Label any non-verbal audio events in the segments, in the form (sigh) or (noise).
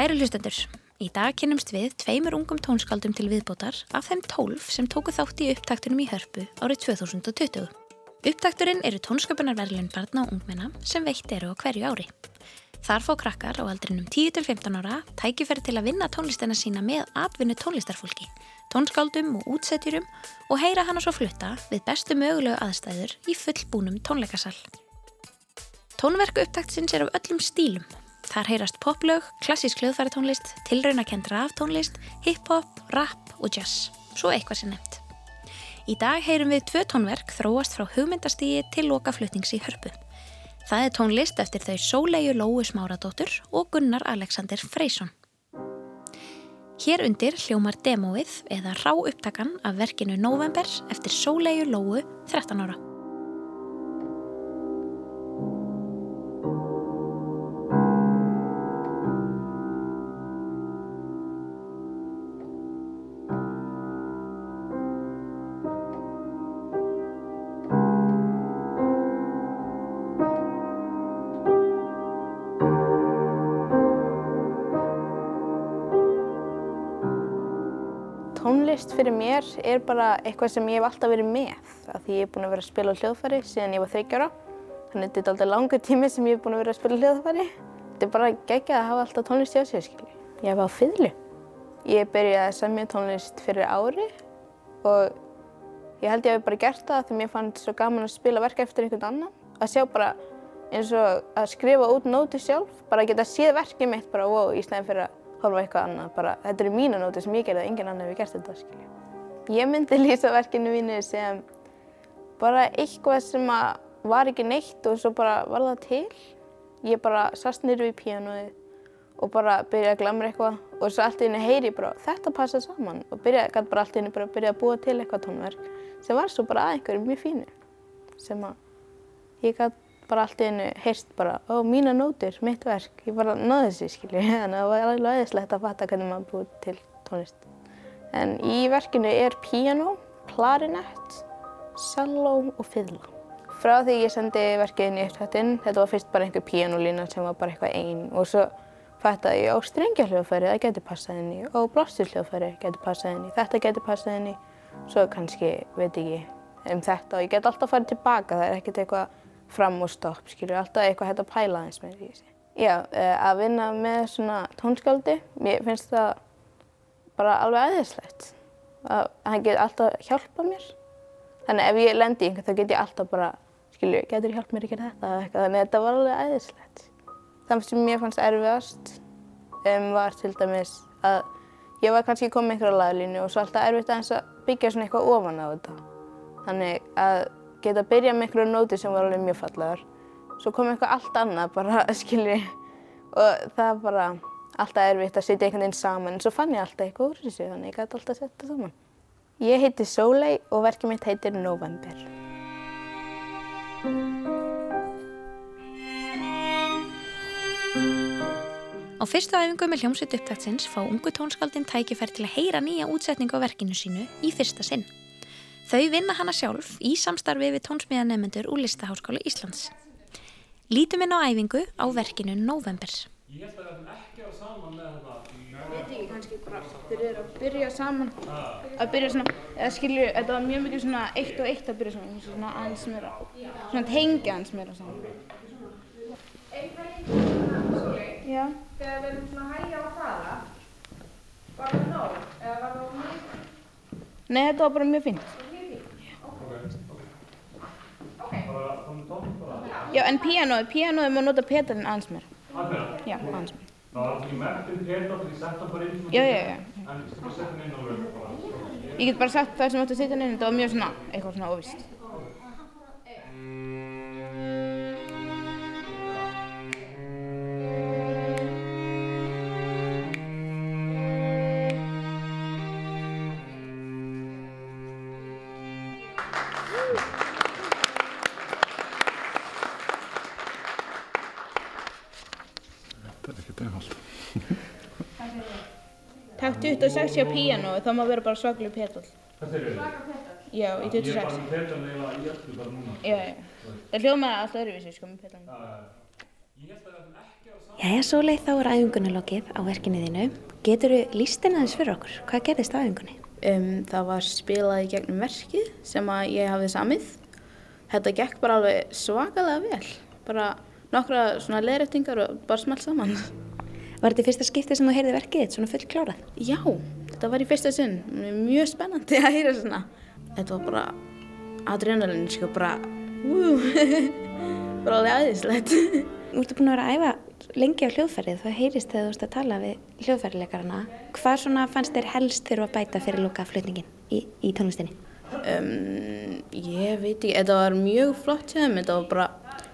Kæri hlustendur, í dag kynnumst við tveimur ungum tónskaldum til viðbótar af þeim tólf sem tóku þátt í upptaktunum í hörpu árið 2020. Upptakturinn eru tónskapunarverðlun barna og ungmenna sem veitt eru á hverju ári. Þar fá krakkar á aldrinum 10-15 ára tækifæri til að vinna tónlistina sína með atvinnu tónlistarfólki, tónskáldum og útsetjurum og heyra hana svo flutta við bestu mögulegu aðstæður í fullbúnum tónleikasal. Tónverku upptaktsins er af öllum stílum. Þar heyrast poplög, klassísk hljóðfæratónlist, tilraunakend raftónlist, hip-hop, rap og jazz. Svo eitthvað sem nefnt. Í dag heyrum við tvö tónverk þróast frá hugmyndastígi til lokaflutnings í hörpu. Það er tónlist eftir þau Sólegu Lóu Smáradóttur og Gunnar Alexander Freysson. Hér undir hljómar demóið eða rá upptakan af verkinu November eftir Sólegu Lóu 13 ára. Tónlist fyrir mér er bara eitthvað sem ég hef alltaf verið með af því ég hef búin að vera að spila á hljóðfæri síðan ég var þryggjára þannig að þetta er alltaf langur tími sem ég hef búin að vera að spila á hljóðfæri Þetta er bara geggjað að hafa alltaf tónlist hjá sig, skilji. Ég hef á fiðlu. Ég byrjaði að semja tónlist fyrir ári og ég held ég hef bara gert það því mér fannst svo gaman að spila verk eftir einhvern annan að sjá bara eins og að skrifa út nóti sjálf, bara að geta séð verkið mitt bara wow í snæðin fyrir að horfa eitthvað annað, bara þetta eru mína nóti sem ég gerði og engin annar hefur gert þetta, skilji. Ég myndi (laughs) lýsa verkinu mínu sem bara eitthvað sem var ekki neitt og svo bara var það til. Ég bara sast niður við píanóið og bara byrjaði að glamra eitthvað og svo allt í henni heyri ég bara þetta passa saman og byrjaði gæti bara allt í henni bara að byrja að búa til eitthvað tónverk sem var svo bara að einhverju mjög fínu sem að ég gæti bara allt í henni heyrst bara ó mína nótur, mitt verk, ég bara náði þessi skilju (laughs) þannig að það var alveg aðeinslegt að fatta hvernig maður búið til tónlist. En í verkinu er píanó, klarinett, celló og fiðla. Frá því ég sendi verkið inn í upptættinn, þetta var fyrst bara einhver píanólína sem var bara eitthvað einn og svo fattaði ég á strengjahljóðfæri, það getur passað inn í, og blásturhljóðfæri getur passað inn í, þetta getur passað inn í, svo kannski, veit ekki, um þetta og ég get alltaf farið tilbaka, það er ekkert eitthvað fram og stopp, skilur, alltaf eitthvað hægt að pæla aðeins með því. Já, að vinna með svona tónskáldi, mér finnst það bara alveg aðeinslegt. Hann getur alltaf hjálpað mér, þannig ef ég lendi í einhvern þá get ég alltaf bara, skilur, getur hjálpað mér að gera þetta eða eitthvað, þannig að þetta var alveg aðeinslegt. Það sem mér fannst erfiðast um, var til dæmis að ég var kannski komið einhverja laglínu og svo alltaf erfitt aðeins að byggja svona eitthvað ofan á þetta. Þannig að geta að byrja með einhverju nóti sem var alveg mjög fallegar. Svo kom eitthvað allt annað bara, (laughs) skilji, og það var bara alltaf erfitt að setja einhvern veginn saman. En svo fann ég alltaf eitthvað úr þessu, þannig ég gæti alltaf að setja það saman. Ég heiti Sóley og verkið mitt heitir November. Á fyrstu æfingu með hljómsveit upptaktsins fá ungu tónskaldin tækifær til að heyra nýja útsetningu á verkinu sínu í fyrsta sinn. Þau vinna hana sjálf í samstarfi við tónsmíðanemendur úr Listaháskóla Íslands. Lítum inn á æfingu á verkinu November. Ég held að við ætlum ekki að saman með þetta. Ég veit ekki, kannski bara þeir eru að byrja saman. Að byrja svona, eða skilju, þetta var mjög mikið svona eitt og eitt að byrja saman, svona aðeins meira, svona tengja aðeins meira saman. Já. Þegar við erum svona að hægja á að fara, var það nóg? Eða var það mjög Nei, þetta var bara mjög fínt. Bara tónum tónum bara. Já, en píanóið, píanóið má nota pedalinn aðeins. Hann er það. Já, aðeins meira. Það var ekki merktum péta til ég setta bara inn svona. Já, já, já. En skal bara setja hann inn og verða bara. Ég get bara sagt það sem átti að setja inn, þetta var mjög svona, eitthvað svona óvist. Þetta er ekkert einfalt. Takk 26 á píanóið, þá má vera bara svaklega pedal. Þetta er við. Já, í Ég er 26. bara með pétan eiginlega í öllu bara núna. Já, já. Það hljómaði alltaf öðruvísi, sko, með pedalinn. Ég held að við ætlum ekki að saman. Jæja, Sólei, þá er æfingunni lokið á verkinu þínu. Getur þú lístin aðeins fyrir okkur? Hvað gerðist á æfingunni? Um, það var spilað í gegnum verkið sem að ég hafði samið. Þetta gekk bara alveg svakalega vel. Bara nokkra svona leðrættingar og bara smalt saman. Var þetta í fyrsta skipti sem þú heyrði verkið þitt svona full klárað? Já, þetta var í fyrsta sinn. Mjög spennandi að heyra svona. Þetta var bara adrenalin, sko, bara, ú, (laughs) bara alveg aðeinslegt. Þú ertu búin að vera að æfa lengi á hljóðfærið, það heyrist þegar þú ert að tala við hljóðfærileikarana. Hvað svona fannst þér helst þurfa að bæta fyrir loka flutningin í, í tónlistinni? Um, ég veit ekki, þetta var mjög flott hjá þeim, þetta var bara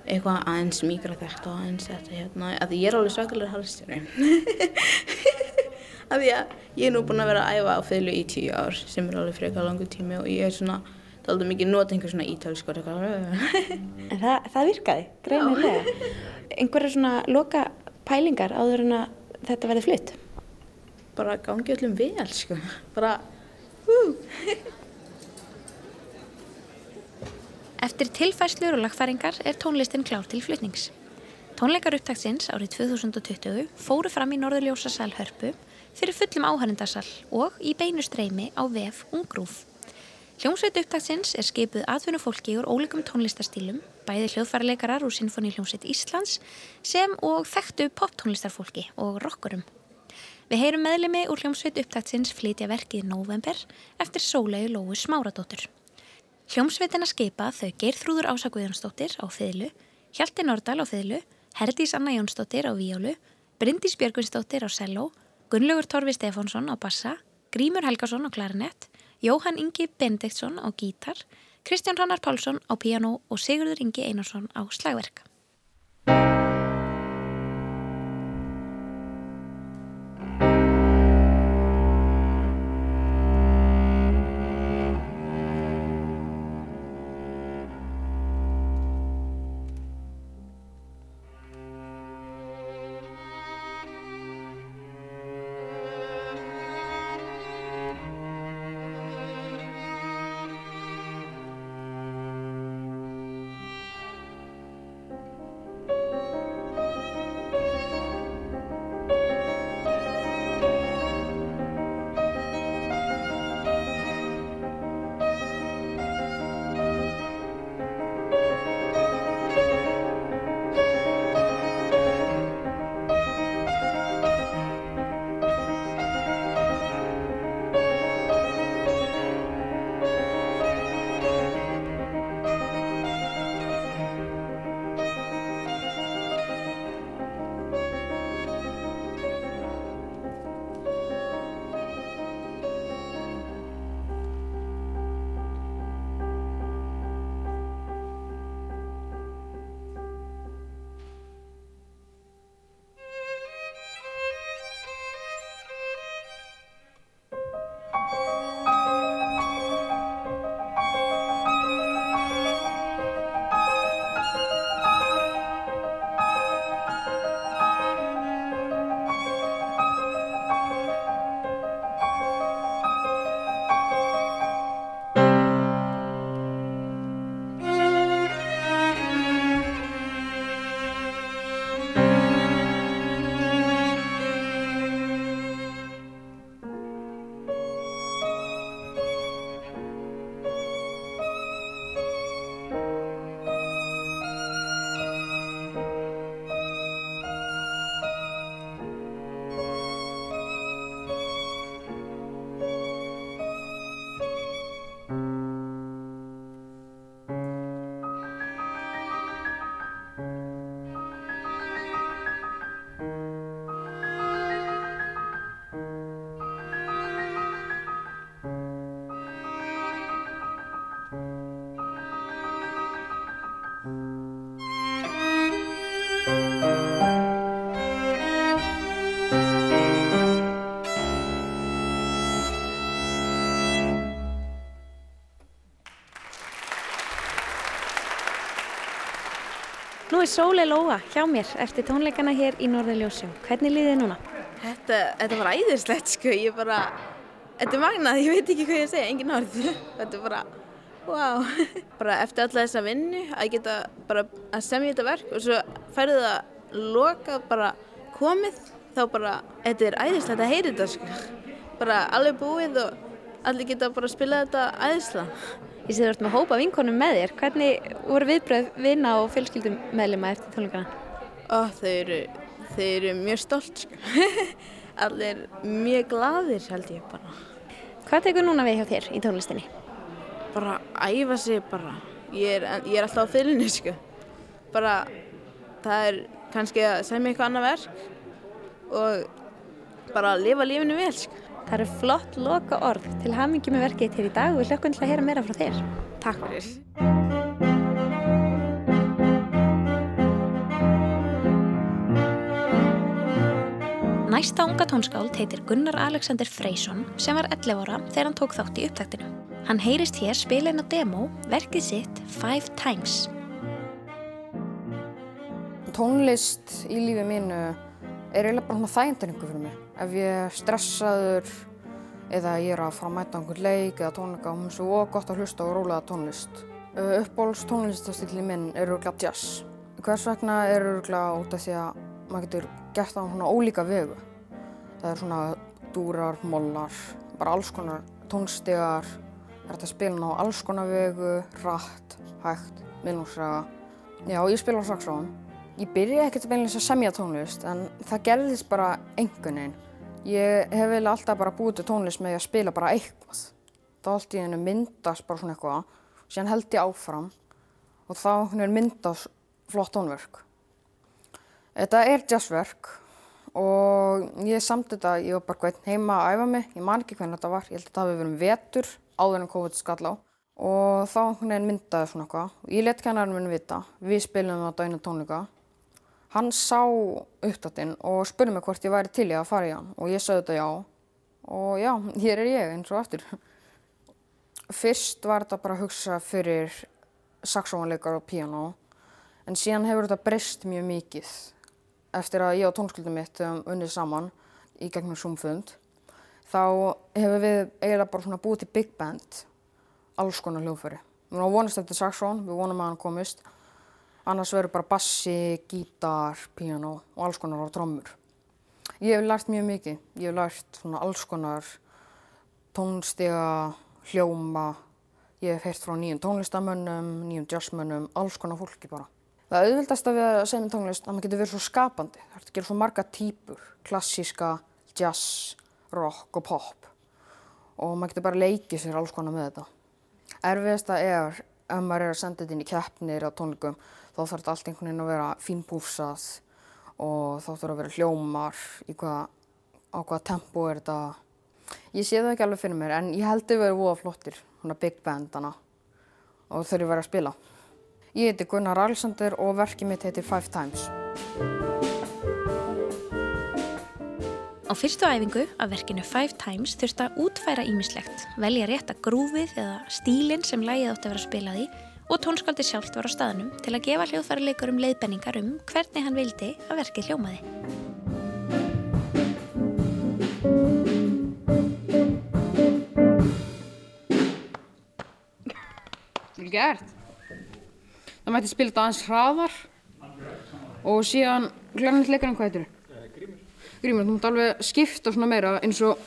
eitthvað aðeins mýgra þetta og aðeins þetta hérna, að ég er alveg svakalega halstjóri. að (laughs) því að ég er nú búin að vera að æfa á fylgu í tíu ár sem er alveg frekar langu tími og ég er svona, það er alveg mikið nota einhver svona ítalsk og eitthvað. (laughs) En það, það virkaði, greinilega. (laughs) Einhverja svona loka pælingar áður en að þetta verði flutt? bara gangi öllum vel, sko, bara, hú. Eftir tilfæslur og lagfæringar er tónlistin klár til flutnings. Tónleikar upptaktsins árið 2020 fóru fram í Norðurljósasal Hörpu fyrir fullum áhærendasal og í beinu streymi á VF Ungrúf. Hljómsveit upptaktsins er skipuð atvinnufólki úr ólíkum tónlistastílum, bæði hljóðfæraleikarar úr Sinfoni hljómsveit Íslands sem og þekktu poptónlistarfólki og rockurum. Við heyrum meðlemi úr hljómsveit upptaktsins flytja verkið November eftir Sólegu Lóu Smáradóttur. Hljómsveitina skipa þau Geirþrúður Ása Guðjónsdóttir á fiðlu, Hjalti Nordal á fiðlu, Herdís Anna Jónsdóttir á víólu, Bryndís Björgunsdóttir á selló, Gunnlaugur Torfi Stefánsson á bassa, Grímur Helgason á klarinett, Jóhann Ingi Bendiktsson á gítar, Kristján Rannar Pálsson á piano og Sigurður Ingi Einarsson á slagverk. Sólei Lóa hjá mér eftir tónleikana hér í Norðurljósum. Hvernig líðið þið núna? Þetta, þetta var æðislegt sko, ég bara, þetta er magnað, ég veit ekki hvað ég að segja, engin orð. (laughs) Þetta er bara, wow. (laughs) Bara eftir alla þessa vinnu að geta bara að semja þetta verk og svo færðu það loka bara komið þá bara, þetta er æðislegt að heyra þetta sko. Bara alveg búið og allir geta bara að spila þetta æðislega. Ég sé þú ert með hópa vinkonum með þér. Hvernig voru viðbröð vina og fjölskyldum meðlema eftir tónleikana? Og þau eru, þau eru mjög stolt sko. (laughs) allir mjög gladir held ég bara. Hvað tekur núna við hjá þér í tónlistinni? Bara æfa sig bara. Ég er, ég er alltaf á fylgni sko. Bara það er kannski að semja eitthvað annað verk og bara lifa lífinu vel sko. Það eru flott loka orð til hamingi með verkið til í dag og við hlökkum til að heyra meira frá þér. Takk fyrir. Næsta unga tónskáld heitir Gunnar Alexander Freysson sem var 11 ára þegar hann tók þátt í upptaktinu. Hann heyrist hér spila inn á demo verkið sitt Five Times. Tónlist í lífi mínu er eiginlega bara þægindaringu fyrir mig. Ef ég er stressaður eða ég er að fara að mæta einhvern leik eða tónleika og mér er svo gott að hlusta á rólega tónlist. Uppbóls tónlistastilli minn er örgulega jazz. Hvers vegna er örgulega út af því að maður getur gert það á svona ólíka vegu. Það er svona dúrar, mollar, bara alls konar tónstegar. Það er hægt að spila á alls konar vegu, rætt, hægt, minnúsraga. Já, ég spila á saxofón. Ég byrjaði ekkert beinlega að semja tónlist en það gerðist bara einhvern veginn. Ég hef vel alltaf bara búið til tónlist með að spila bara eitthvað. Það allt í hennu myndast bara svona eitthvað, síðan held ég áfram og þá myndast flott tónverk. Þetta er jazzverk og ég samt þetta, ég var bara hvern heima að æfa mig, ég man ekki hvernig þetta var, ég held að þetta hafi verið um vetur áður en COVID skall á og þá myndaði svona eitthvað. Ég let kennarinn minn vita, við spilum á dæna tónleika Hann sá uppdáttinn og spurði mig hvort ég væri til í að fara í hann og ég sagði þetta já og já, hér er ég eins og aftur. Fyrst var þetta bara að hugsa fyrir saxófanleikar og piano en síðan hefur þetta breyst mjög mikið eftir að ég og tónskuldum mitt um unnið saman í gegnum Zoom-fund. Þá hefur við eiginlega bara búið til big band, alls konar hljóðfæri. Við vorum að vonast eftir saxón, við vonum að hann komist annars verður bara bassi, gítar, piano og alls konar á trommur. Ég hef lært mjög mikið. Ég hef lært svona alls konar tónstiga, hljóma. Ég hef heyrt frá nýjum tónlistamönnum, nýjum jazzmönnum, alls konar fólki bara. Það auðvildast að við að segja með tónlist að maður getur verið svo skapandi. Það er að gera svo marga típur, klassíska, jazz, rock og pop. Og maður getur bara leikið sér alls konar með þetta. Erfiðasta er ef maður er að senda þetta inn í keppnir á tónleikum þá þarf þetta allt einhvern veginn að vera fínpúsað og þá þarf að vera hljómar í hvað, á hvaða tempo er þetta. Ég sé það ekki alveg fyrir mér en ég held það verður óa flottir, svona big bandana og þau eru verið að spila. Ég heiti Gunnar Alexander og verkið mitt heitir Five Times. Á fyrstu æfingu af verkinu Five Times þurft að útfæra ímislegt, velja rétt að grúfið eða stílinn sem lægið átti að vera spilað í og tónskaldi sjálft var á staðnum til að gefa hljóðfæraleikurum leiðbenningar um hvernig hann vildi að verkið hljómaði. Gert. Það mætti spila aðeins hraðar og síðan glæðanlega leikarinn hvað heitir þau? Grímur. Grímur, þú mútti alveg skipta svona meira eins og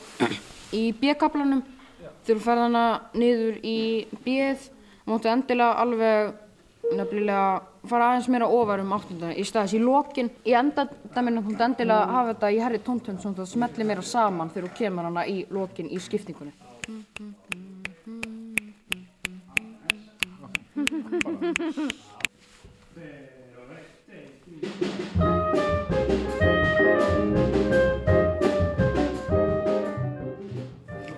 í B-kaplanum þegar þú ferð hana niður í B-ið máttu endilega alveg nefnilega fara aðeins meira ofar um áttundana í staðis í lokin í endadamina þú endilega mm. hafa þetta í herri tóntönd svona það smelli meira saman þegar þú kemur hana í lokin í skiptingunni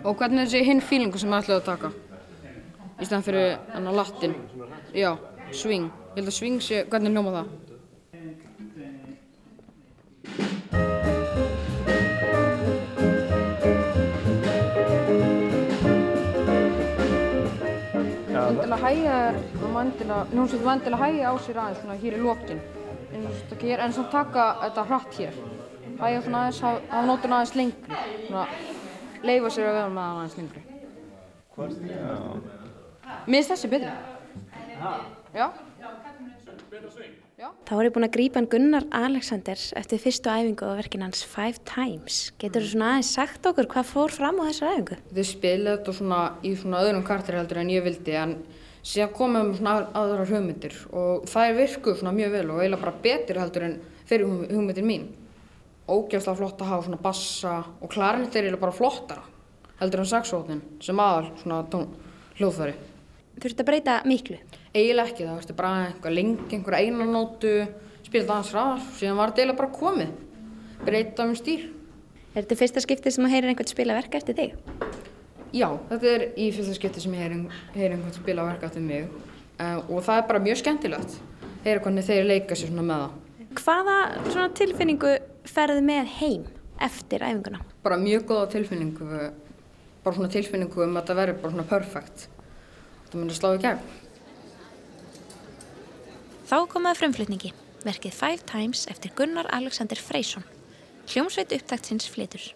Og hvernig er þessi hinn fílingu sem þið ætlaði að taka? Í staðan fyrir enna latin já, swing. Ég held að swing sé, hvernig hljóma það? Endilega hægja er, hljómsveit var endilega hægja á sér aðeins svona hér í lókin en samt taka þetta hratt hér. Hægja svona aðeins, hafa nótun aðeins lengri svona leifa sér að vera með aðeins lengri Hvort? Já Mér finnst þessi betri. Já. Já. Þá er ég búin að grípa hann Gunnar Alexander eftir fyrstu æfingu á verkin hans Five Times. Getur þú svona aðeins sagt okkur hvað fór fram á þessar æfingu? Þið spilaði þetta svona í svona öðrum kartir heldur en ég vildi en síðan komum við svona aðrar hugmyndir og það er virkuð svona mjög vel og eiginlega bara betur heldur en fyrir hugmyndir mín. Ógjastlega flott að hafa svona bassa og klarinett er eiginlega bara flottara heldur en saxóðin sem aðal svona hljóðfæri. Þurftu að breyta miklu? Eiginlega ekki, það varstu bara einhver lengi, einhver einanótu, spila dans ræðar, síðan var þetta eiginlega bara komið, breyta um stýr. Er þetta fyrsta skiptið sem að heyrir einhvern spila verk eftir þig? Já, þetta er í fyrsta skipti sem heyri, heyri einhvern spila verk eftir mig uh, og það er bara mjög skemmtilegt, heyra hvernig þeir leika sér svona með það. Hvaða svona tilfinningu ferði með heim eftir æfinguna? Bara mjög góða tilfinningu, bara svona tilfinningu um að þetta verður bara svona perfekt. Það myndir slá í gegn. Þá komaði frumflutningi, verkið Five Times eftir Gunnar Alexander Freysson. Hljómsveit upptaktsins flitur.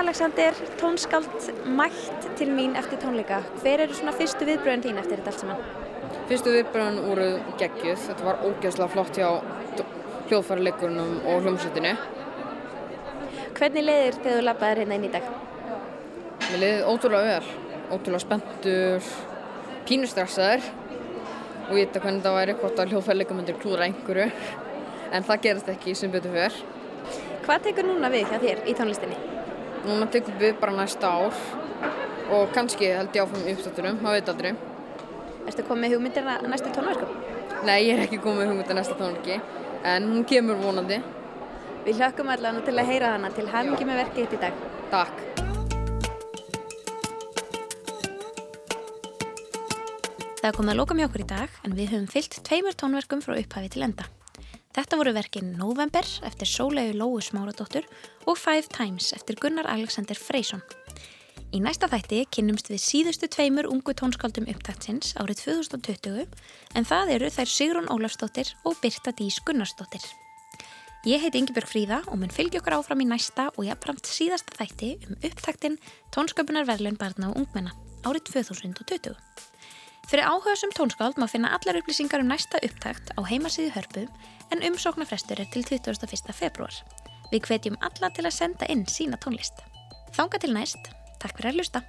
Alexander, tónskáld mætt til mín eftir tónleika. Hver eru svona fyrstu viðbröðin þín eftir þetta allt saman? Fyrstu viðbröðin voru geggjuð, þetta var ógeðslega flott hjá hljóðfærileikurunum og hljómsveitinu. Hvernig leiðir þegar þú labbaðir hérna inn í dag? Mér leiði ótrúlega vel, ótrúlega spenntur, pínustressaður og ég veit að hvernig það væri hvort að hljóðfærileikur myndir klúra einhverju en það gerast ekki sem betur fyrr. Hvað tekur núna við hjá þér í tónlistinni? Núna tekum við bara næsta ár og kannski held ég áfram í uppstáttunum, maður veit aldrei. Erstu komið hugmyndir að næstu tónverkum? Nei, ég er ekki komið hugmyndir næsta tónverki en hún kemur vonandi. Við hlökkum allavega til að heyra hana til hamingi með verkið þetta í dag. Takk. Það komið að lóka mjög okkur í dag en við höfum fyllt tveimur tónverkum frá upphafi til enda. Þetta voru verkin November eftir Sólegu Lóu Smáradóttur og Five Times eftir Gunnar Alexander Freysson. Í næsta þætti kynnumst við síðustu tveimur ungu tónskáldum upptaktsins árið 2020 en það eru þær Sigrun Ólafsdóttir og Birta Dís Gunnarsdóttir. Ég heiti Ingibjörg Fríða og mun fylgja okkur áfram í næsta og jafnframt síðasta þætti um upptaktin Tónsköpunarverlun barna og ungmenna árið 2020. Fyrir áhugasum tónskáld má finna allar upplýsingar um næsta upptakt á heimasíðu hörpu en umsóknarfrestur er til 21. februar. Við hvetjum alla til að senda inn sína tónlist. Þanga til næst, takk fyrir að hlusta.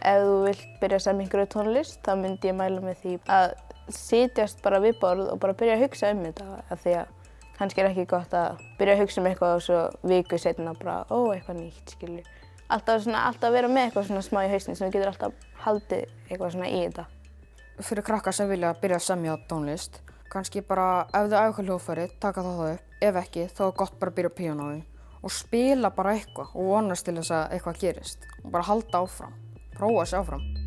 Ef þú vilt byrja að semja einhverju tónlist, þá myndi ég mæla með því að sitjast bara við borð og bara byrja að hugsa um þetta. Af því að kannski er ekki gott að byrja að hugsa um eitthvað og svo viku setna bara, ó, eitthvað nýtt, skilju. Alltaf, alltaf vera með eitthvað svona smá í hausni sem þú getur alltaf haldið eitthvað svona í þetta. Fyrir krakkar sem vilja byrja að semja tónlist, kannski bara ef þið æfa hljóðfæri, taka það það upp. Ef ekki, þá er gott bara að byrja á píanói og spila bara eitthvað og vonast til þess að eitthvað gerist og bara halda áfram, prófa sér áfram.